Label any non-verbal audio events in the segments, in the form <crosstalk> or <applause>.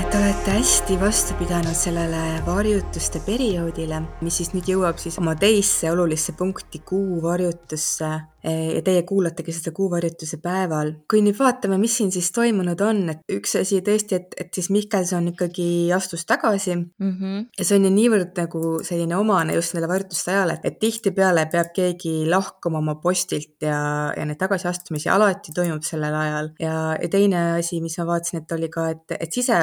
estaba olete hästi vastu pidanud sellele varjutuste perioodile, mis siis nüüd jõuab siis oma teisse olulisse punkti kuu varjutusse ja teie kuulategi seda kuuvarjutuse päeval. kui nüüd vaatame, mis siin siis toimunud on, et üks asi tõesti, et, et siis Mihkelson ikkagi astus tagasi mm. -hmm. ja see on ju niivõrd nagu selline omane just nende varjutuste ajal, et, tihtipeale peab keegi lahkuma oma postilt ja, ja neid tagasiastumisi alati toimub sellel ajal. ja, ja teine asi, mis ma vaatasin, et oli ka, et, et sise,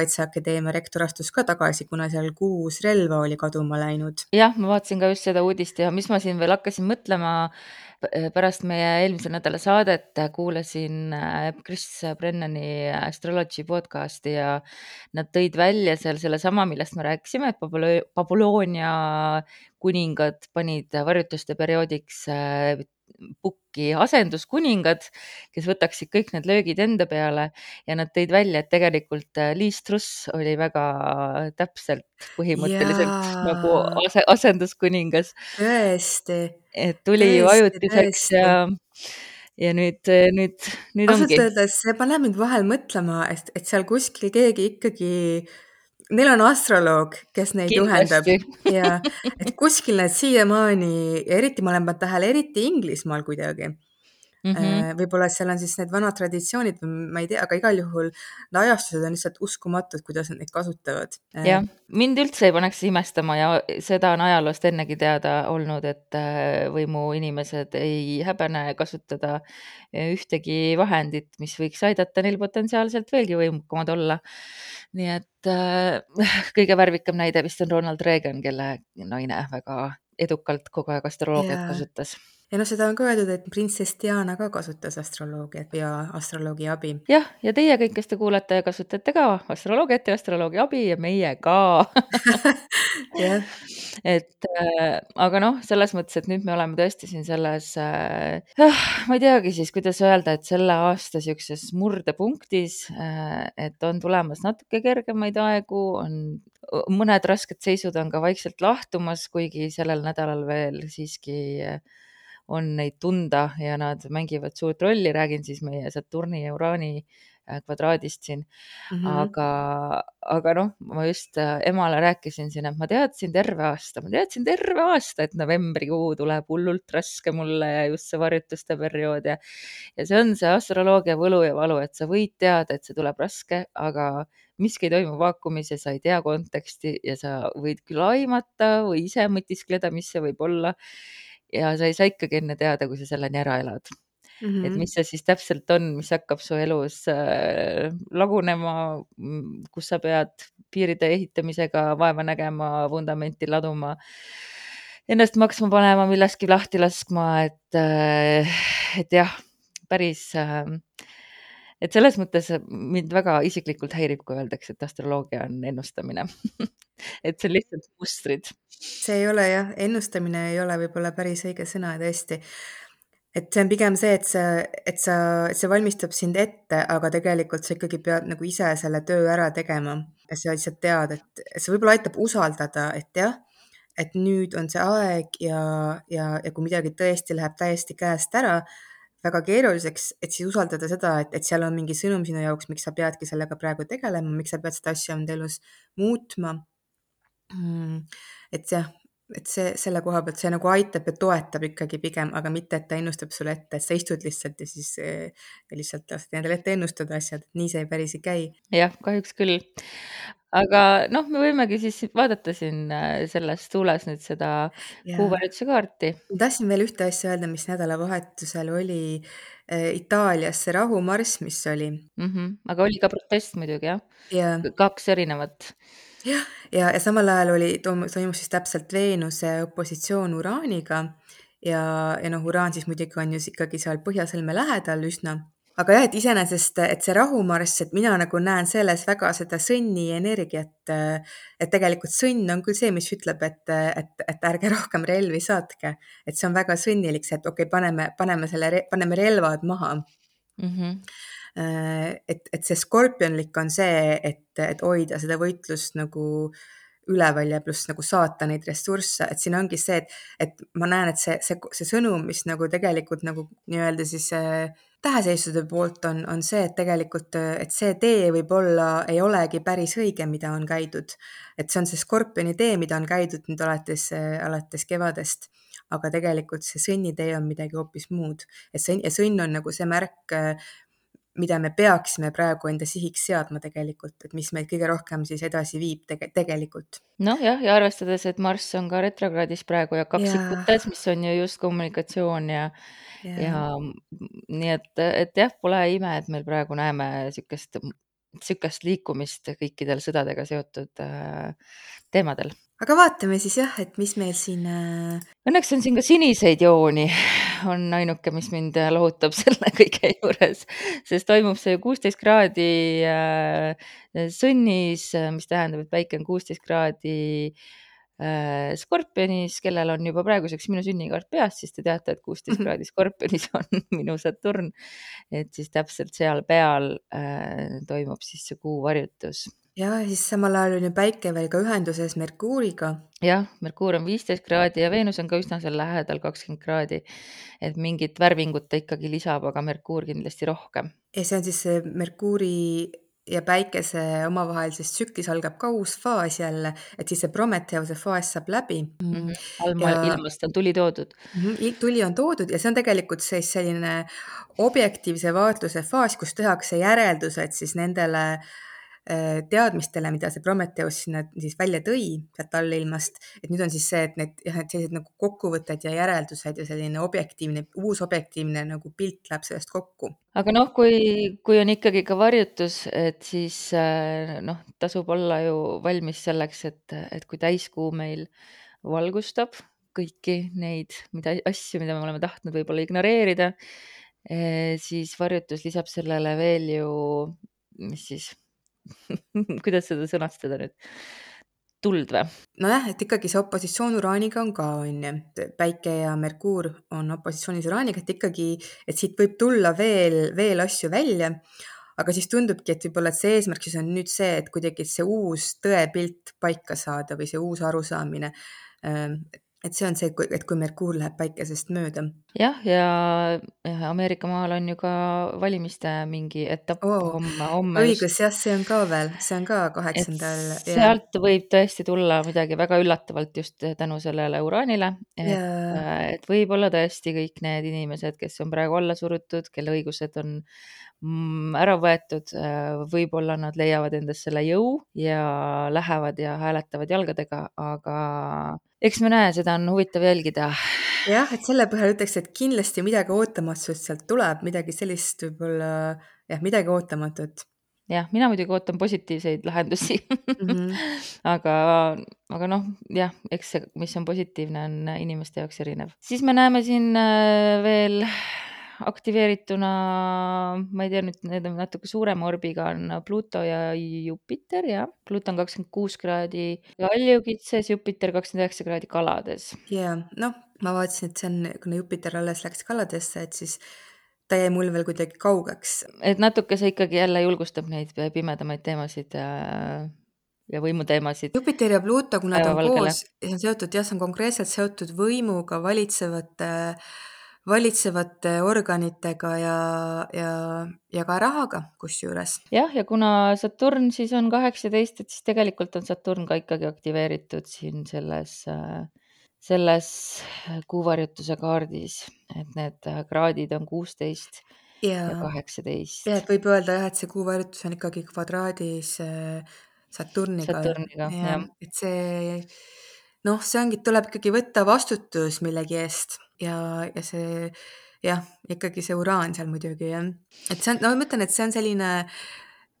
Sisekaitseakadeemia rektor astus ka tagasi, kuna seal kuus relva oli kaduma läinud. jah, ma vaatasin ka just seda uudist ja mis ma siin veel hakkasin mõtlema pärast meie eelmise nädala saadet kuulasin äh, Chris Brennani Astrology podcast'i ja nad tõid välja seal sellesama, millest me rääkisime, et Babyloonia kuningad panid varjutuste perioodiks äh, pukki asenduskuningad, kes võtaksid kõik need löögid enda peale ja nad tõid välja, et tegelikult äh, Liis Truss oli väga täpselt põhimõtteliselt Jaa. nagu ase, asenduskuningas. tõesti et tuli Tõesti, ajutiseks tõesti. ja, ja nüüd, nüüd, nüüd ausalt ongi. öeldes see paneb mind vahel mõtlema, et, et seal kuskil keegi ikkagi, neil on astroloog, kes neid juhendab. Kindlasti. Ja et kuskil need siiamaani, eriti ma olen pannud tähele, eriti Inglismaal kuidagi mm. -hmm. võib-olla seal on siis need vanad traditsioonid, ma ei tea, aga igal juhul need ajastused on lihtsalt uskumatud, kuidas nad neid kasutavad. jah, mind üldse ei paneks imestama ja seda on ajaloost ennegi teada olnud, et äh, võimuinimesed ei häbene kasutada ühtegi vahendit, mis võiks aidata neil potentsiaalselt veelgi võimukamad olla. nii et äh, <laughs> kõige värvikam näide vist on Ronald Reagan, kelle naine väga edukalt kogu aeg astroloogiat kasutas ja noh, seda on ka öeldud, et printsess Diana ka kasutas astroloogiat ja astroloogi abi. jah, ja teie kõik, kes te kuulate ja kasutate ka astroloogiat ja astroloogi abi ja meie ka <laughs> jah, et äh, aga noh, selles mõttes, et nüüd me oleme tõesti siin selles äh,, ma ei teagi siis, kuidas öelda, et selle aasta siukses murdepunktis äh,, et on tulemas natuke kergemaid aegu, on mõned rasked seisud on ka vaikselt lahtumas, kuigi sellel nädalal veel siiski äh, on neid tunda ja nad mängivad suurt rolli, räägin siis meie Saturni ja Uraani äh, kvadraadist siin mm. -hmm. aga, aga noh, ma just äh, emale rääkisin siin, et ma teadsin terve aasta, ma teadsin terve aasta, et novembrikuu tuleb hullult raske mulle ja just see varjutuste periood ja, ja see on see astroloogia võlu ja valu, et sa võid teada, et see tuleb raske, aga miski ei toimu vaakumis ja sa ei tea konteksti ja sa võid küll aimata või ise mõtiskleda, mis see võib olla ja sa ei saa ikkagi enne teada, kui sa selleni ära elad mm. -hmm. et mis see siis täpselt on, mis hakkab su elus äh, lagunema, kus sa pead piiride ehitamisega vaeva nägema, vundamenti laduma, ennast maksma panema, millestki lahti laskma, et äh,, et jah, päris äh, et selles mõttes mind väga isiklikult häirib, kui öeldakse, et astroloogia on ennustamine <laughs> et see on lihtsalt mustrid. see ei ole jah, ennustamine ei ole võib-olla päris õige sõna tõesti. et see on pigem see, et sa, et sa, see valmistab sind ette, aga tegelikult sa ikkagi pead nagu ise selle töö ära tegema ja sa lihtsalt tead, et see võib-olla aitab usaldada, et jah, et nüüd on see aeg ja, ja, ja kui midagi tõesti läheb täiesti käest ära, väga keeruliseks, et siis usaldada seda, et, et seal on mingi sõnum sinu jaoks, miks sa peadki sellega praegu tegelema, miks sa pead seda asja enda elus muutma Mm, et jah, et see selle koha pealt see nagu aitab ja toetab ikkagi pigem, aga mitte, et ta ennustab sulle ette, et sa istud lihtsalt ja siis eh, lihtsalt lased endale ette ennustada asjad, nii see päris ei käi. jah, kahjuks küll. Aga noh, me võimegi siis vaadata siin äh, selles tuules nüüd seda ja kuuvalitsuse kaarti. ma tahtsin veel ühte asja öelda, mis nädalavahetusel oli äh, Itaalias see rahumarss, mis oli. -hmm. aga oli ka protest muidugi jah ja kaks erinevat. jah, ja, ja samal ajal oli, toimus siis täpselt Veenuse opositsioon Uraaniga ja, ja noh, Uraan siis muidugi on ju ikkagi seal Põhjasõlme lähedal üsna. Aga jah, et iseenesest, et see rahumarss, et mina nagu näen selles väga seda sõnni energiat, et tegelikult sõnn on küll see, mis ütleb, et, et, et ärge rohkem relvi saatke, et see on väga sõnnilik, see, et okei okay,, paneme, paneme selle, paneme relvad maha. Mm. -hmm et, et see skorpionlik on see, et, et hoida seda võitlust nagu üleval ja pluss nagu saata neid ressursse, et siin ongi see, et, et ma näen, et see, see, see sõnum, mis nagu tegelikult nagu nii-öelda siis täheseisude poolt on, on see, et tegelikult, et see tee võib-olla ei olegi päris õige, mida on käidud. et see on see skorpioni tee, mida on käidud nüüd alates, alates kevadest, aga tegelikult see sõnnitee on midagi hoopis muud. et sõnn, ja sõnn on nagu see märk, mida me peaksime praegu enda sihiks seadma tegelikult, et mis meid kõige rohkem siis edasi viib tege, tegelikult. nojah, ja arvestades, et Marss on ka retrokraadis praegu ja kaksikutes, mis on ju just kommunikatsioon ja ja, ja nii et, et jah, pole ime, et meil praegu näeme niisugust, niisugust liikumist kõikidel sõdadega seotud äh, teemadel aga vaatame siis jah, et mis meil siin äh.... Õnneks on siin ka siniseid jooni, on ainuke, mis mind lohutab <laughs> selle kõige juures, sest toimub see kuusteist kraadi äh, sõnnis, mis tähendab, et päike on kuusteist kraadi äh, Skorpionis, kellel on juba praeguseks minu sünnikaart peas, siis te teate, et kuusteist <laughs> kraadi Skorpionis on <laughs> minu Saturn. et siis täpselt seal peal äh, toimub siis see kuu varjutus ja siis samal ajal on ju päike veel ka ühenduses Merkuuriga. jah, Merkuur on viisteist kraadi ja Veenus on ka üsna seal lähedal, kakskümmend kraadi. et mingit värvingut ta ikkagi lisab, aga Merkuur kindlasti rohkem. ja see on siis see Merkuuri ja päikese omavahelises tsüklis algab ka uus faas jälle, et siis see Prometheuse faas saab läbi mm. -hmm. alma ja... ilmast on tuli toodud mm. -hmm. tuli on toodud ja see on tegelikult siis selline objektiivse vaatluse faas, kus tehakse järeldused siis nendele äh, teadmistele, mida see Prometheus sinna siis välja tõi sealt allilmast, et nüüd on siis see, et need jah, et sellised nagu kokkuvõtted ja järeldused ja selline objektiivne, uus objektiivne nagu pilt läheb sellest kokku. aga noh, kui, kui on ikkagi ka varjutus, et siis äh, noh, tasub olla ju valmis selleks, et, et kui täiskuu meil valgustab kõiki neid, mida asju, mida me oleme tahtnud võib-olla ignoreerida, eh, siis varjutus lisab sellele veel ju, mis siis <laughs> kuidas seda sõnastada nüüd? tuld või? nojah, et ikkagi see opositsioon uraaniga on ka, on ju, päike ja Merkuur on opositsioonis uraaniga, et ikkagi, et siit võib tulla veel, veel asju välja. aga siis tundubki, et võib-olla, et see eesmärk siis on nüüd see, et kuidagi see uus tõepilt paika saada või see uus arusaamine et see on see, et kui Merkuur läheb päikesest mööda. Jah, ja, ja Ameerika maal on ju ka valimiste mingi etapp oh, homme, homme. õigus, jah, see on ka veel, see on ka kaheksandal. sealt ja. võib tõesti tulla midagi väga üllatavalt just tänu sellele uraanile. et, et võib-olla tõesti kõik need inimesed, kes on praegu alla surutud, kelle õigused on mm, ära võetud, võib-olla nad leiavad endas selle jõu ja lähevad ja hääletavad jalgadega, aga eks me näe, seda on huvitav jälgida. Jah, et selle põhjal ütleks, et kindlasti midagi ootamatut sealt tuleb, midagi sellist võib-olla jah, midagi ootamatut. jah, mina muidugi ootan positiivseid lahendusi mm. -hmm. <laughs> aga, aga noh, jah, eks see, mis on positiivne, on inimeste jaoks erinev. siis me näeme siin äh, veel aktiveerituna, ma ei tea nüüd, need on natuke suurema orbiga on Pluto ja Jupiter ja Pluto on kakskümmend kuus kraadi kaljukitses, Jupiter kakskümmend üheksa kraadi kalades. ja noh, ma vaatasin, et see on, kuna Jupiter alles läks kaladesse, et siis ta jäi mul veel kuidagi kaugeks. et natuke see ikkagi jälle julgustab neid pimedamaid teemasid ja ja võimuteemasid. Jupiter ja Pluto, kuna ta on koos, see on seotud jah, see on konkreetselt seotud võimuga, valitsevate äh, valitsevate organitega ja, ja, ja ka rahaga kusjuures. jah, ja kuna Saturn siis on kaheksateist, et siis tegelikult on Saturn ka ikkagi aktiveeritud siin selles, selles kuuvarjutuse kaardis, et need kraadid on kuusteist ja kaheksateist. jah, et võib öelda jah, et see kuuvarjutus on ikkagi kvadraadis äh, Saturniga. Saturniga, jah. et see noh, see ongi, tuleb ikkagi võtta vastutus millegi eest ja, ja see jah, ikkagi see uraan seal muidugi jah, et see on, no ma ütlen, et see on selline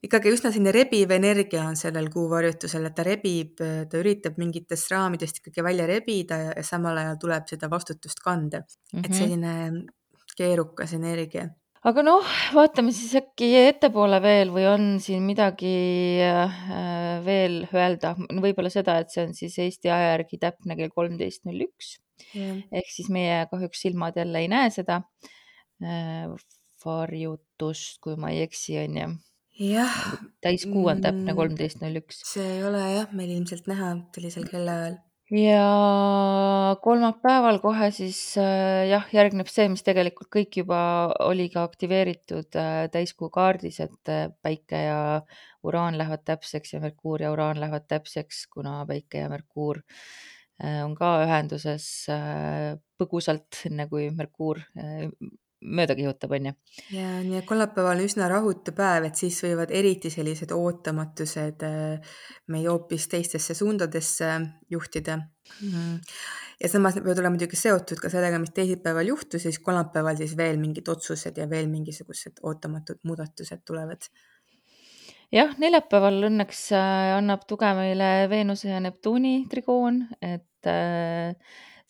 ikkagi üsna selline rebiv energia on sellel kuuvarjutusel, et ta rebib, ta üritab mingitest raamidest ikkagi välja rebida ja, ja samal ajal tuleb seda vastutust kanda mm. -hmm. et mhm. selline keerukas energia aga noh, vaatame siis äkki ettepoole veel või on siin midagi äh, veel öelda, võib-olla seda, et see on siis Eesti aja järgi täpne kell kolmteist null üks ehk siis meie kahjuks silmad jälle ei näe seda äh, varjutust, kui ma ei eksi, on ju. jah. täiskuu on täpne mm, kolmteist null üks. see ei ole jah, meil ilmselt näha sellisel kellaajal ja kolmapäeval kohe siis äh, jah, järgneb see, mis tegelikult kõik juba oli ka aktiveeritud äh, täiskuu kaardis, et päike ja uraan lähevad täpseks ja Merkuur ja uraan lähevad täpseks, kuna päike ja Merkuur on ka ühenduses põgusalt, enne kui Merkuur mööda kihutab, on ju. ja nii et kolmapäeval üsna rahutu päev, et siis võivad eriti sellised ootamatused meid hoopis teistesse suundadesse juhtida mm. ja samas need võivad olla muidugi seotud ka sellega, mis teisipäeval juhtus, siis kolmapäeval siis veel mingid otsused ja veel mingisugused ootamatud muudatused tulevad. Jah, neljapäeval õnneks äh, annab tuge meile Veenuse ja Neptuuni trigoon, et äh,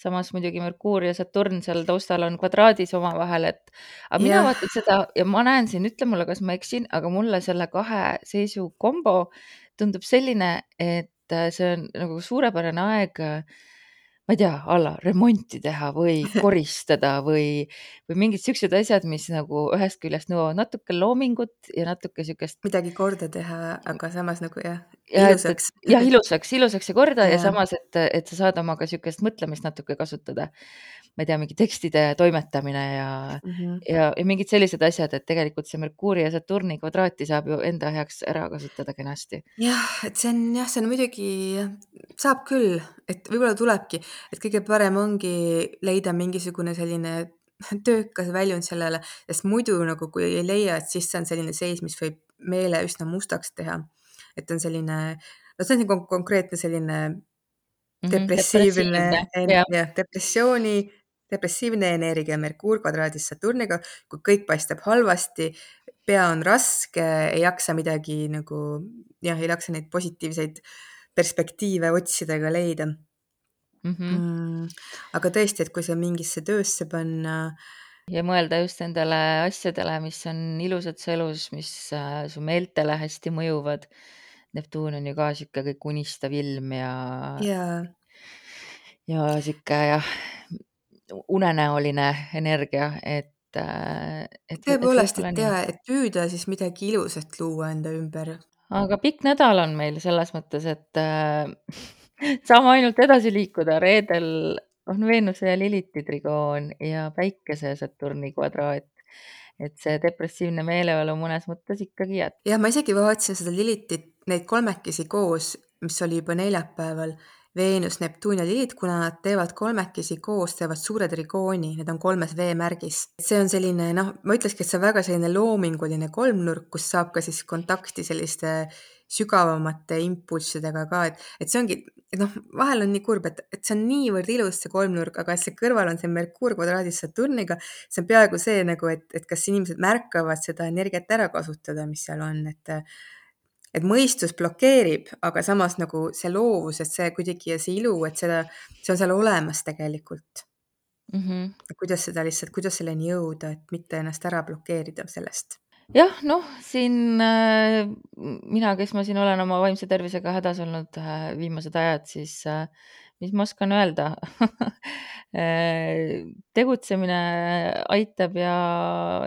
samas muidugi Merkuur ja Saturn seal taustal on kvadraadis omavahel, et aga mina Jah. vaatan seda ja ma näen siin, ütle mulle, kas ma eksin, aga mulle selle kahe seisu kombo tundub selline, et see on nagu suurepärane aeg ma ei tea, a la remonti teha või <laughs> koristada või, või mingid siuksed asjad, mis nagu ühest küljest nõuavad natuke loomingut ja natuke siukest. midagi korda teha, aga samas nagu jah, ja ilusaks. jah, <laughs> ilusaks, ilusaks ja korda ja, ja samas, et, et sa saad oma ka siukest mõtlemist natuke kasutada. Ma ei tea, mingi tekstide toimetamine ja mm, -hmm. ja, ja mingid sellised asjad, et tegelikult see Merkuuri ja Saturni kvadraati saab ju enda heaks ära kasutada kenasti. jah, et see on jah, see on muidugi, saab küll, et võib-olla tulebki, et kõige parem ongi leida mingisugune selline töökas väljund sellele, sest muidu nagu kui ei leia, et siis see on selline seis, mis võib meele üsna mustaks teha. et on selline, no see on nagu konkreetne selline Mhm, depressiivne, depressiivne, jah. jah, depressiooni, depressiivne energia Merkuur kvadraadis Saturniga, kui kõik paistab halvasti, pea on raske, ei jaksa midagi nagu jah, ei jaksa neid positiivseid perspektiive otsida ega leida mm. -hmm. Mm, aga tõesti, et kui see mingisse töösse panna ja mõelda just nendele asjadele, mis on ilusad su elus, mis äh, su meeltele hästi mõjuvad. Neptuun on ju ka sihuke kõik unistav ilm ja, ja, ja sihuke jah, unenäoline energia, et, äh, et. tõepoolest, et ja, et püüda siis midagi ilusat luua enda ümber. aga pikk nädal on meil selles mõttes, et äh, <laughs> saame ainult edasi liikuda, reedel on Veenuse ja Liliti trigoon ja Päikese Saturni kvadraat. et see depressiivne meeleolu mõnes mõttes ikkagi jätkub. jah, ma isegi vaatasin seda Lilitit, neid kolmekesi koos, mis oli juba neljapäeval. Veenus, Neptuun ja Lilit, kuna nad teevad kolmekesi koos, teevad suure trigooni, need on kolmes veemärgis. see on selline noh, ma ütlekski, et see on väga selline loominguline kolmnurk, kus saab ka siis kontakti selliste sügavamate impulssidega ka, et, et see ongi, et noh, vahel on nii kurb, et, et see on niivõrd ilus, see kolmnurk, aga see kõrval on see Merkuur kvadraadis Saturniga. see on peaaegu see nagu, et, et kas inimesed märkavad seda energiat ära kasutada, mis seal on, et et mõistus blokeerib, aga samas nagu see loovus, et see kuidagi ja see ilu, et seda, see on seal olemas tegelikult mm. -hmm. kuidas seda lihtsalt, kuidas selleni jõuda, et mitte ennast ära blokeerida sellest jah, noh, siin äh, mina, kes ma siin olen oma vaimse tervisega hädas olnud äh, viimased ajad, siis äh, mis ma oskan öelda? Äh, tegutsemine aitab ja,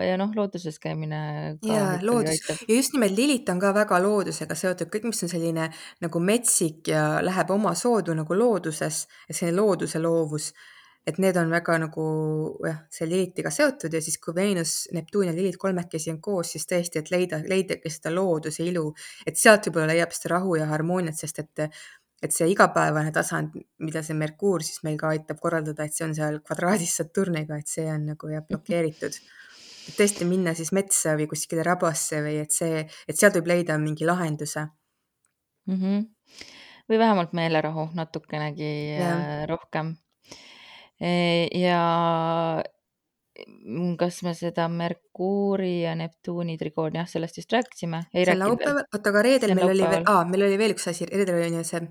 ja noh, looduses käimine ja loodus. aitab. ja just nimelt Lilith on ka väga loodusega seotud, kõik, mis on selline nagu metsik ja läheb oma soodu nagu looduses, selline looduse loovus, et need on väga nagu jah, see Lilithiga seotud ja siis, kui Veenus, Neptuun ja Lilith kolmekesi on koos, siis tõesti, et leida, leidagi seda looduse ilu, et sealt võib-olla leiab seda rahu ja harmooniat, sest et et see igapäevane tasand, mida see Merkuur siis meil ka aitab korraldada, et see on seal kvadraadis Saturniga, et see on nagu jah blokeeritud. et tõesti minna siis metsa või kuskile rabasse või et see, et sealt võib leida mingi lahenduse mm. -hmm. või vähemalt meelerahu natukenegi ja. äh, rohkem. ja kas me seda Merkuuri ja Neptuuni trigooni, jah, sellest vist rääkisime. see laupäeval, oota, aga reedel meil oli veel, aa, meil oli veel üks asi, reedel oli see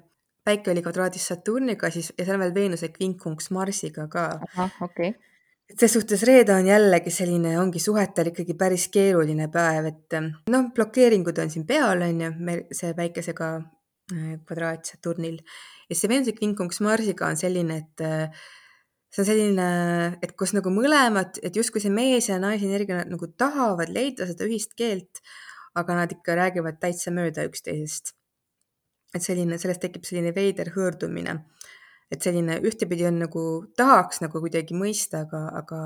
päike oli kvadraadis Saturniga siis ja seal on veel Veenuse kvinkunks Marsiga ka. ahah, okei okay. et ses suhtes reede on jällegi selline, ongi suhetel ikkagi päris keeruline päev, et noh, blokeeringud on siin peal, on ju, see päikesega kvadraat Saturnil ja see Veenuse kvinkunks Marsiga on selline, et see on selline, et kus nagu mõlemad, et justkui see mees ja naise energia nagu tahavad leida seda ühist keelt, aga nad ikka räägivad täitsa mööda üksteisest et selline, sellest tekib selline veider hõõrdumine. et selline ühtepidi on nagu, tahaks nagu kuidagi mõista, aga, aga,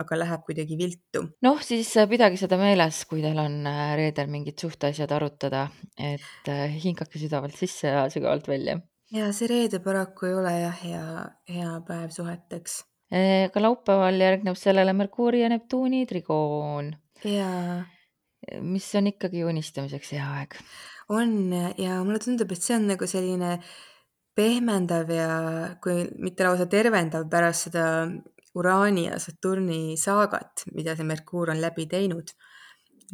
aga läheb kuidagi viltu. noh, siis äh, pidage seda meeles, kui teil on äh, reedel mingid suhteasjad arutada, et äh, hingake sügavalt sisse ja sügavalt välja. ja see reede paraku ei ole jah, hea, hea päev suheteks. ka laupäeval järgneb sellele Merkuuri ja Neptuuni trigoon. jaa. mis on ikkagi unistamiseks hea aeg. On ja mulle tundub, et see on nagu selline pehmendav ja kui mitte lausa tervendav pärast seda Uraani ja Saturni saagat, mida see Merkuur on läbi teinud.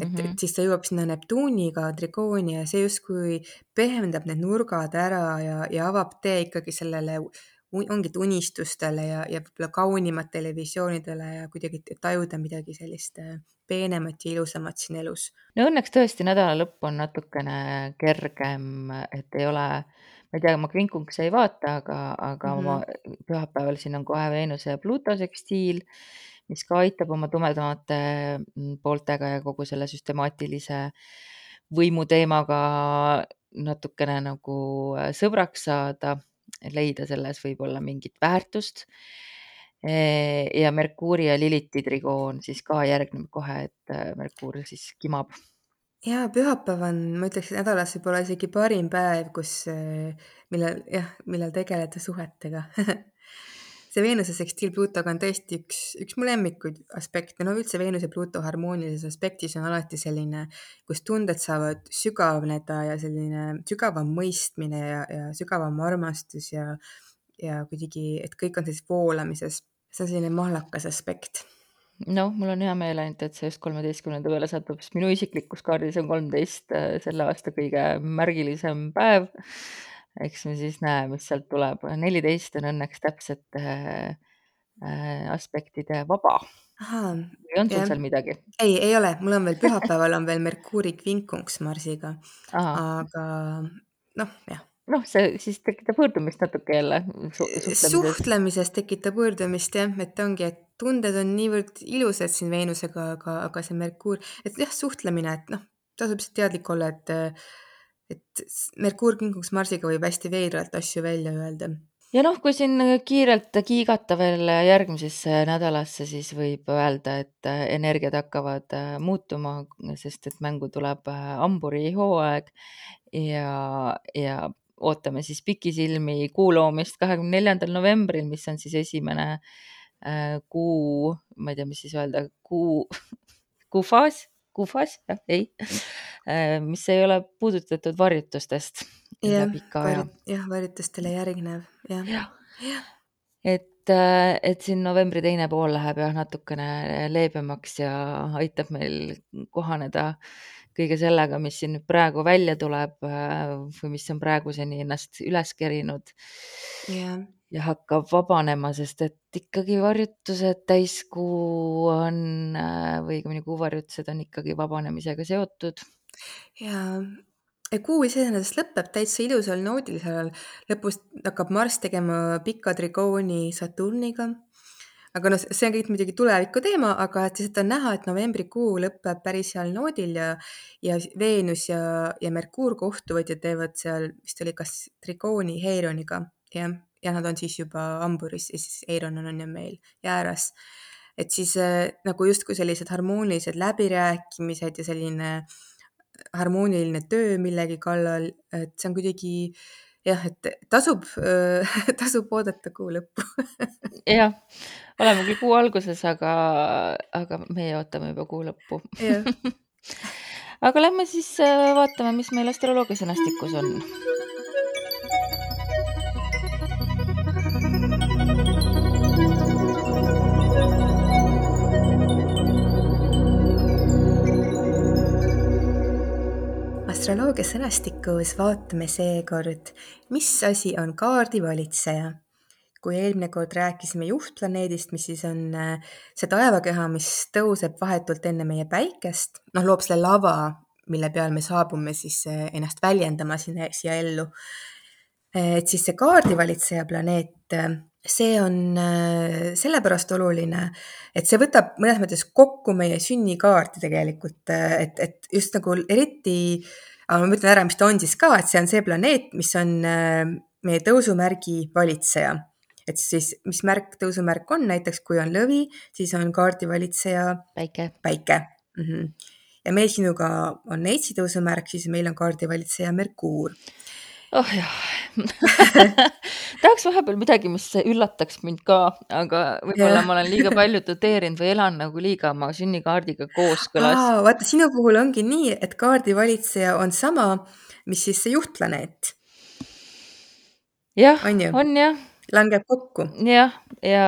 et mm, -hmm. et siis ta jõuab sinna Neptuuniga trigooni ja see justkui pehmendab need nurgad ära ja, ja avab tee ikkagi sellele ongi unistustele ja, ja võib-olla kaunimatele visioonidele ja kuidagi tajuda midagi sellist äh, peenemat ja ilusamat siin elus. no õnneks tõesti nädala lõpp on natukene kergem, et ei ole ma ei tea, ma kvinkunksi ei vaata, aga, aga mm -hmm. ma pühapäeval siin on kohe Veenuse ja Pluto sekstiil, mis ka aitab oma tumedamate mm, pooltega ja kogu selle süstemaatilise võimu teemaga natukene nagu äh, sõbraks saada, leida selles võib-olla mingit väärtust. ja Merkuuri ja Liliti trigoon siis ka järgneb kohe, et äh, Merkuur siis kimab jaa, pühapäev on, ma ütleks, nädalas võib-olla isegi parim päev, kus, äh, millal jah, millal tegeleda suhetega <laughs> see Veenuse sekstiil Pluutoga on tõesti üks, üks mu lemmikuid aspekte, no üldse Veenuse Pluuto harmoonilises aspektis on alati selline, kus tunded saavad sügavneda ja selline sügavam mõistmine ja, ja sügavam armastus ja, ja kuidagi, et kõik on sellises voolamises. see on selline mahlakas aspekt noh, mul on hea meel ainult, et see just kolmeteistkümnenda peale satub, sest minu isiklikus kaardis on kolmteist äh, selle aasta kõige märgilisem päev. Eks me siis näe, mis sealt tuleb. neliteist on õnneks täpsete äh, äh, aspektide vaba. või on sul seal midagi? ei, ei ole, mul on veel pühapäeval on veel Merkuuri kvinkunks Marsiga. aga noh, jah noh, see siis tekitab võõrdumist natuke jälle su. suhtlemises tekitab võõrdumist jah, et ongi, et tunded on niivõrd ilusad siin Veenusega, aga, aga see Merkuur, et jah, suhtlemine, et noh, tasub lihtsalt teadlik olla, et, et Merkuur kinguks Marsiga võib hästi veidralt asju välja öelda. ja noh, kui siin kiirelt kiigata veel järgmisesse nädalasse, siis võib öelda, et energiad hakkavad muutuma, sest et mängu tuleb hamburi hooaeg ja, ja ootame siis pikisilmi kuu loomist kahekümne neljandal novembril, mis on siis esimene Äh, kuu, ma ei tea, mis siis öelda, kuu, <laughs> kuufaas, kuufaas, jah, ei, äh, mis ei ole puudutatud varjutustest ja, läbi ikka aja. jah, varjutustele järgnev, jah ja. ja.. et, äh, et siin novembri teine pool läheb jah natukene leebemaks ja aitab meil kohaneda kõige sellega, mis siin nüüd praegu välja tuleb või mis on praeguseni ennast üles kerinud. jah ja hakkab vabanema, sest et ikkagi varjutused täiskuu on või õigemini kuuvarjutused on ikkagi vabanemisega seotud. ja kuu iseenesest lõpeb täitsa ilusal noodil, seal lõpus hakkab Marss tegema pika trigooni Saturniga. aga noh, see on kõik muidugi tuleviku teema, aga et lihtsalt on näha, et novembrikuu lõpeb päris heal noodil ja, ja Veenus ja, ja Merkuur kohtuvad ja teevad seal vist oli kas trigooni Heironiga, jah ja nad on siis juba hamburis ja siis Eiron on ju meil jääras. et siis äh, nagu justkui sellised harmoonilised läbirääkimised ja selline harmooniline töö millegi kallal, et see on kuidagi jah, et tasub äh, <laughs> tasub oodata kuu lõppu. Jah, oleme küll kuu alguses, aga, aga meie ootame juba kuu lõppu. <laughs> Aga lähme siis äh, vaatame, mis meil astroloogia sõnastikus on astroloogia sõnastikus vaatame seekord, mis asi on kaardivalitseja. kui eelmine kord rääkisime juhtplaneedist, mis siis on äh, see taevakeha, mis tõuseb vahetult enne meie päikest, noh, loob selle lava, mille peal me saabume siis äh, ennast väljendama sinna, siia ellu. et siis see kaardivalitseja planeet, äh, see on sellepärast oluline, et see võtab mõnes mõttes kokku meie sünnikaarti tegelikult, et, et just nagu eriti aga ma ütlen ära, mis ta on siis ka, et see on see planeet, mis on äh, meie tõusumärgi valitseja et siis, mis märk, tõusumärk on, näiteks kui on lõvi, siis on kaardivalitseja päike. päike mm. -hmm. ja meil sinuga on neitsi tõusumärk, siis meil on kaardivalitseja Merkuur oh jah <laughs> tahaks vahepeal midagi, mis üllataks mind ka, aga võib-olla ma olen liiga palju doteerinud või elan nagu liiga oma sünnikaardiga kooskõlas. aa, vaata sinu puhul ongi nii, et kaardivalitseja on sama, mis siis see juhtplaneet, jah, on on jah, langeb kokku. jah, ja,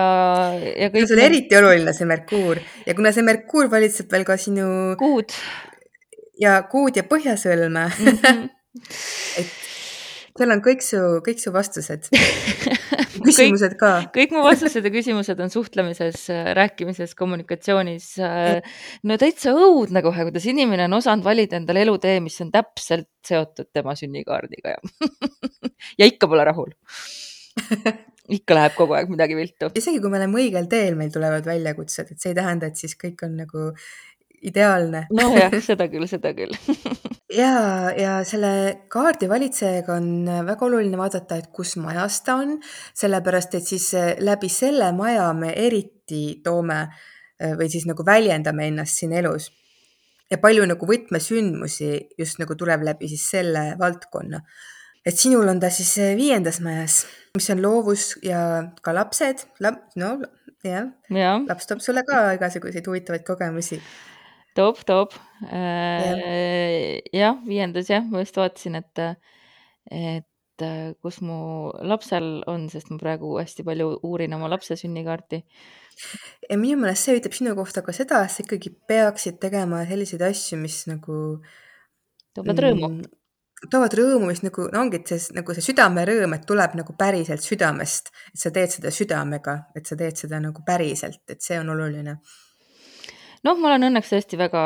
ja see on kõik sul need eriti oluline, see Merkuur ja kuna see Merkuur valitseb veel ka sinu kuud ja kuud ja põhjasõlme mm. -hmm. <laughs> et seal on kõik su, kõik su vastused. <laughs> küsimused ka. kõik mu vastused ja küsimused on suhtlemises, rääkimises, kommunikatsioonis. no täitsa õudne kohe, kuidas inimene on osanud valida endale elutee, mis on täpselt seotud tema sünnikaardiga ja <laughs> ja ikka pole rahul ikka läheb kogu aeg midagi viltu. isegi kui me oleme õigel teel, meil tulevad väljakutsed, et see ei tähenda, et siis kõik on nagu ideaalne. nojah, <laughs> seda küll, seda küll ja, ja selle kaardi valitsejaga on väga oluline vaadata, et kus majas ta on, sellepärast et siis eh, läbi selle maja me eriti toome eh, või siis nagu väljendame ennast siin elus. ja palju nagu võtmesündmusi just nagu tuleb läbi siis selle valdkonna. et sinul on ta siis eh, viiendas majas, mis on loovus ja ka lapsed, no jah ja., laps toob sulle ka igasuguseid huvitavaid kogemusi toob, toob. Äh, jah, viiendas jah, ma just vaatasin, et, et kus mu lapsel on, sest ma praegu hästi palju uurin oma lapse sünnikaarti. ja minu meelest see ütleb sinu kohta ka seda, et sa ikkagi peaksid tegema selliseid asju, mis nagu toovad rõõmu mm, toovad rõõmu, mis nagu no ongi, et see nagu see südamerõõm, et tuleb nagu päriselt südamest, et sa teed seda südamega, et sa teed seda nagu päriselt, et see on oluline noh, ma olen õnneks tõesti väga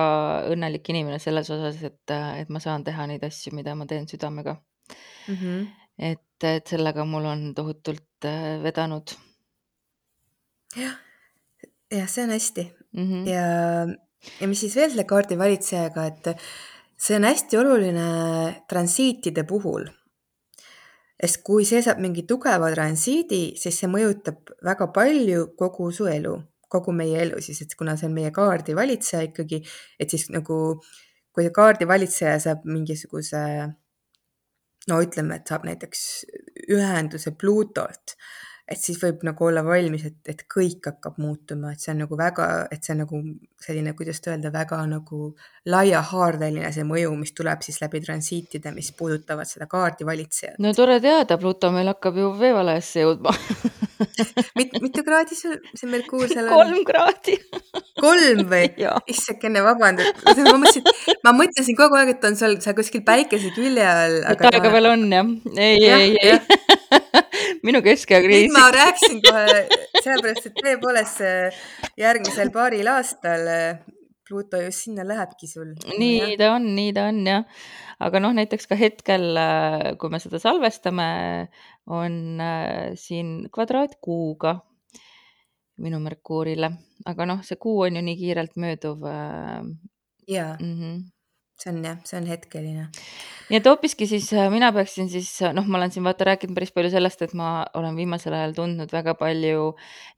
õnnelik inimene selles osas, et, et ma saan teha neid asju, mida ma teen südamega mm. -hmm. et, et sellega mul on tohutult äh, vedanud. jah, jah, see on hästi mm -hmm. ja, ja mis siis veel selle kaardi valitsejaga, et see on hästi oluline transiitide puhul sest kui see saab mingi tugeva transiidi, siis see mõjutab väga palju kogu su elu kogu meie elu siis, et kuna see on meie kaardivalitseja ikkagi, et siis nagu kui kaardivalitseja saab mingisuguse no ütleme, et saab näiteks ühenduse Pluutolt, et siis võib nagu olla valmis, et, et kõik hakkab muutuma, et see on nagu väga, et see on nagu selline, kuidas öelda, väga nagu laiahaardeline see mõju, mis tuleb siis läbi transiitide, mis puudutavad seda kaardivalitsejat. no tore teada, Pluto meil hakkab ju veevalajasse jõudma <laughs> <laughs> Mit, mitu kraadi sul see Merkuur seal on? kolm kraadi kolm või? <laughs> issakene, vabandust, ma mõtlesin, ma mõtlesin kogu aeg, et on seal, seal kuskil päikese külje all. et aega veel on jah? ei, ei, ei <laughs> minu keskeakriis. ma rääkisin kohe, sellepärast et tõepoolest järgmisel paaril aastal Pluto just sinna lähebki sul. nii ja. ta on, nii ta on jah. aga noh, näiteks ka hetkel, kui me seda salvestame, on äh, siin kvadraatkuuga minu Merkuurile, aga noh, see kuu on ju nii kiirelt mööduv. Äh, jaa mm, -hmm. See on jah, see on hetkeline nii et hoopiski siis äh, mina peaksin siis, äh, noh, ma olen siin vaata rääkinud päris palju sellest, et ma olen viimasel ajal tundnud väga palju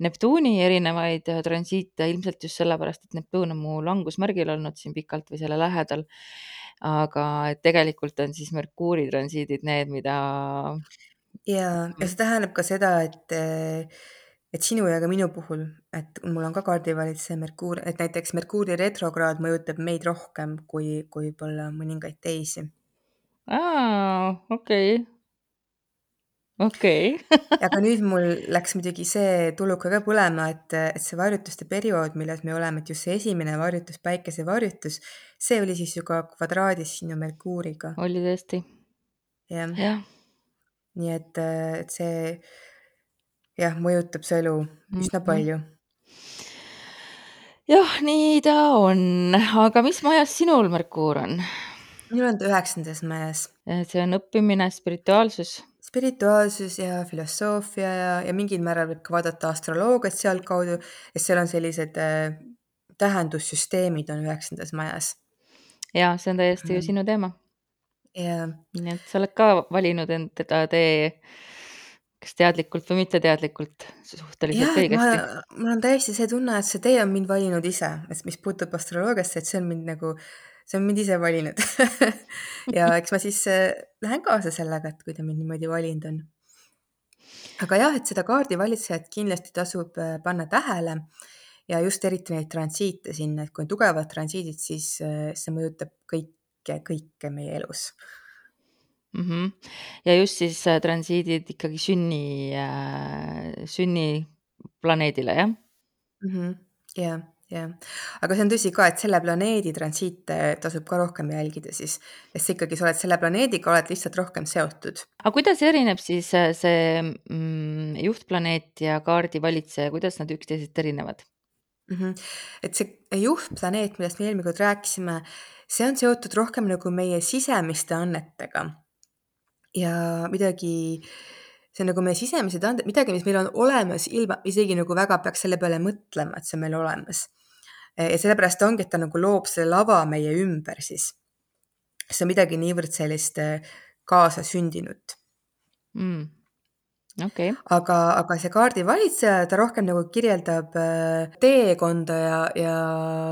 Neptuuni erinevaid äh, transiite, ilmselt just sellepärast, et Neptuun on mu langusmärgil olnud siin pikalt või selle lähedal. aga et tegelikult on siis Merkuuri transiidid need, mida. ja, ja see tähendab ka seda, et et sinu ja ka minu puhul, et mul on ka kaardivalitseja Merkuur, et näiteks Merkuuri retrokraad mõjutab meid rohkem kui, kui võib-olla mõningaid teisi aa, okei. okei. <laughs> aga nüüd mul läks muidugi see tuluka ka põlema, et, et see varjutuste periood, milles me oleme, et just see esimene varjutus, päikesevarjutus, see oli siis ju ka kvadraadis sinu Merkuuriga. oli tõesti. jah ja. ja.. nii et, et see jah, mõjutab su elu üsna Mhm. palju. jah, nii ta on, aga mis majas sinul Merkuur on? minul on ta üheksandas majas. see on õppimine, spirituaalsus. spirituaalsus ja filosoofia ja, ja mingil määral võib ka vaadata astroloogiat sealtkaudu, et seal on sellised äh, tähendussüsteemid on üheksandas majas. ja see on täiesti mm. ju sinu teema. nii et sa oled ka valinud enda tee kas teadlikult või mitteteadlikult, suhteliselt ma, õigesti. mul on täiesti see tunne, et see tee on mind valinud ise, et mis puutub astroloogiasse, et see on mind nagu, see on mind ise valinud <laughs> ja eks ma siis äh, lähen kaasa sellega, et kui ta mind niimoodi valinud on. aga jah, et seda kaardivalitsejat kindlasti tasub äh, panna tähele ja just eriti neid transiite sinna, et kui on tugevad transiidid, siis äh, see mõjutab kõike, kõike meie elus -hmm. ja just siis äh, transiidid ikkagi sünni äh,, sünniplaneedile, jah -hmm.? jah, jah, aga see on tõsi ka, et selle planeedi transiite tasub ka rohkem jälgida siis, sest sa ikkagi, sa oled selle planeediga, oled lihtsalt rohkem seotud. aga kuidas erineb siis äh, see mm, juhtplaneet ja kaardivalitseja, kuidas nad üksteisest erinevad mm? -hmm. et see juhtplaneet, millest me eelmine kord rääkisime, see on seotud rohkem nagu meie sisemiste annetega ja midagi, see on nagu meie sisemised anded, midagi, mis meil on olemas, ilma isegi nagu väga peaks selle peale mõtlema, et see on meil olemas. ja sellepärast ongi, et ta nagu loob selle lava meie ümber siis. see on midagi niivõrd sellist äh, kaasasündinut mm okay.. aga, aga see kaardivalitseja, ta rohkem nagu kirjeldab äh, teekonda ja, ja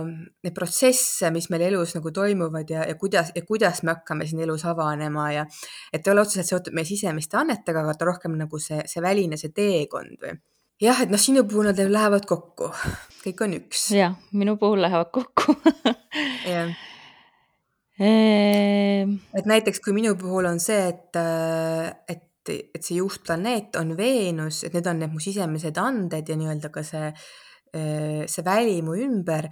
neid protsesse, mis meil elus nagu toimuvad ja, ja kuidas, ja kuidas me hakkame siin elus avanema ja et ei ole otseselt seotud meie sisemiste annetega, aga ta rohkem nagu see, see väline, see teekond või. Jah, et noh, sinu puhul nad lähevad kokku, kõik on üks. jah, minu puhul lähevad kokku. <laughs> Jah. Ehm. et näiteks kui minu puhul on see, et, äh, et et, see juhtplaneet on Veenus, et need on need mu sisemised anded ja nii-öelda ka see, see väli mu ümber,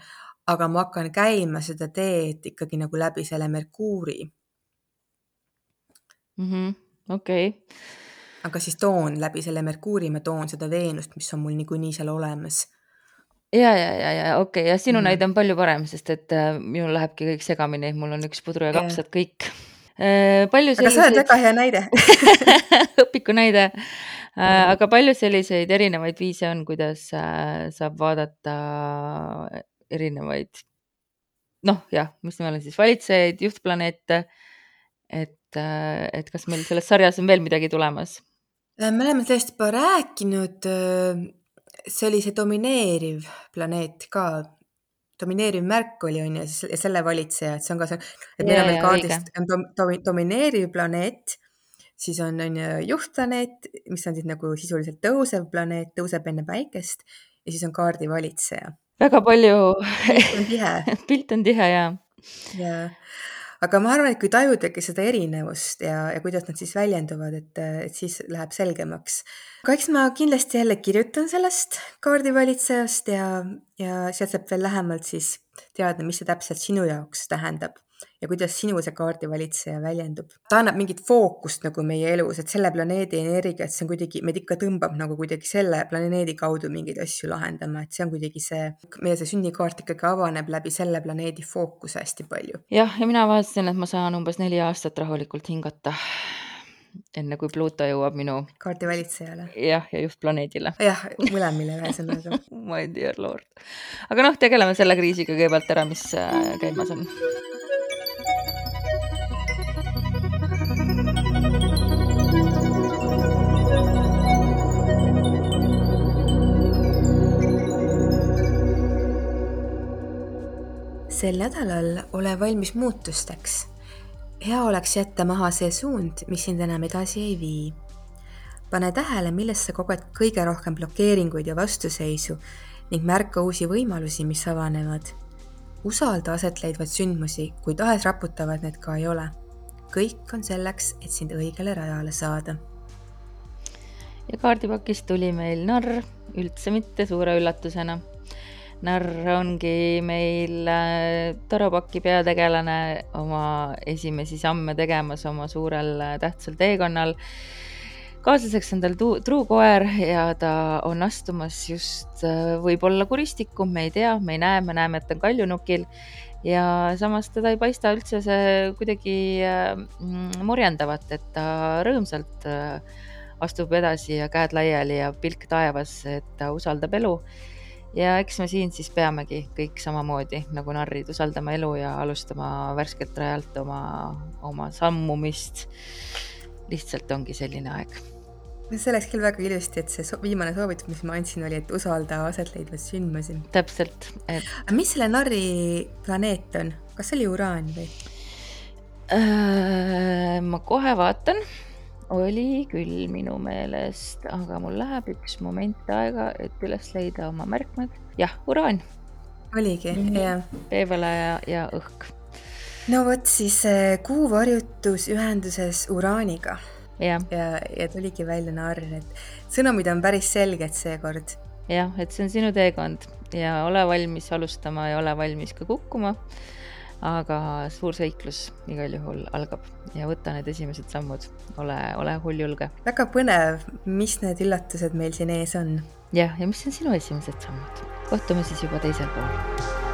aga ma hakkan käima seda teed ikkagi nagu läbi selle Merkuuri mm -hmm.. okei okay. aga siis toon läbi selle Merkuuri, ma toon seda Veenust, mis on mul niikuinii seal olemas ja, ja, ja, ja okei okay. ja sinu mm näide on palju parem, sest et äh, minul lähebki kõik segamini, mul on üks pudru ja kapsad kõik Äh, palju selliseid. aga sa oled väga hea näide <laughs> õpiku näide. Äh, aga palju selliseid erinevaid viise on, kuidas äh, saab vaadata erinevaid, noh, jah, mis meil on siis valitsejaid, juhtplaneete. et, et kas meil selles sarjas on veel midagi tulemas? me oleme sellest juba rääkinud. see oli see domineeriv planeet ka domineeriv märk oli, on ju, ja selle valitseja, et see on ka see, et meil on veel kaardist on dom, dom, domineeriv planeet, siis on, on ju juhtplaneet, mis on siis nagu sisuliselt tõusev planeet, tõuseb enne päikest ja siis on kaardi valitseja. väga palju. pilt on tihe <laughs> pilt on tihe ja. ja, aga ma arvan, et kui tajudagi seda erinevust ja, ja kuidas nad siis väljenduvad, et, et siis läheb selgemaks. Aga eks ma kindlasti jälle kirjutan sellest kaardivalitsejast ja, ja sealt saab veel lähemalt siis teada, mis see täpselt sinu jaoks tähendab ja kuidas sinu see kaardivalitseja väljendub. ta annab mingit fookust nagu meie elus, et selle planeedi energia, et see on kuidagi, meid ikka tõmbab nagu kuidagi selle planeedi kaudu mingeid asju lahendama, et see on kuidagi see, meie see sünnikaart ikkagi avaneb läbi selle planeedi fookuse hästi palju. jah, ja mina vaatasin, et ma saan umbes neli aastat rahulikult hingata enne kui Pluto jõuab minu kaardi valitsejale. jah, ja just planeedile. jah, mõlemile ühesõnaga <laughs> My dear lord. aga noh, tegeleme selle kriisiga kõigepealt ära, mis äh, käimas on. Sel nädalal ole valmis muutusteks hea oleks jätta maha see suund, mis sind enam edasi ei vii. pane tähele, milles sa koged kõige rohkem blokeeringuid ja vastuseisu ning märka uusi võimalusi, mis avanevad. usalda aset leidvaid sündmusi, kui tahes raputavad need ka ei ole. kõik on selleks, et sind õigele rajale saada. ja kaardipakist tuli meil narr, üldse mitte suure üllatusena narr ongi meil äh, Tarapaki peategelane oma esimesi samme tegemas oma suurel äh, tähtsal teekonnal. kaaslaseks on tal truukoer ja ta on astumas just äh, võib-olla kuristikku, me ei tea, me ei näe, me näeme, et ta on kaljunukil ja samas teda ei paista üldse see kuidagi morjendavat, et ta rõõmsalt astub edasi ja käed laiali ja pilk taevas, et ta usaldab elu ja eks me siin siis peamegi kõik samamoodi nagu narrid usaldama elu ja alustama värskelt rajalt oma, oma sammumist. lihtsalt ongi selline aeg. see läks küll väga ilusti, et see so viimane soovitus, mis ma andsin, oli, et usalda asetleidvaid sündmusi. täpselt, et. mis selle narri planeet on, kas see oli Uraan või? Äh, ma kohe vaatan, oli küll minu meelest, aga mul läheb üks moment aega, et üles leida oma märkmed. jah, uraan. oligi mm, -hmm. jah. veevõla ja, ja õhk. no vot siis äh, kuu varjutus ühenduses uraaniga ja, ja, ja tuligi välja narr, et sõnumid on päris selged seekord. jah, et see on sinu teekond ja ole valmis alustama ja ole valmis ka kukkuma. Aga suur seiklus igal juhul algab ja võta need esimesed sammud, ole, ole hulljulge. väga põnev, mis need üllatused meil siin ees on. jah, ja mis on sinu esimesed sammud? kohtume siis juba teisel pool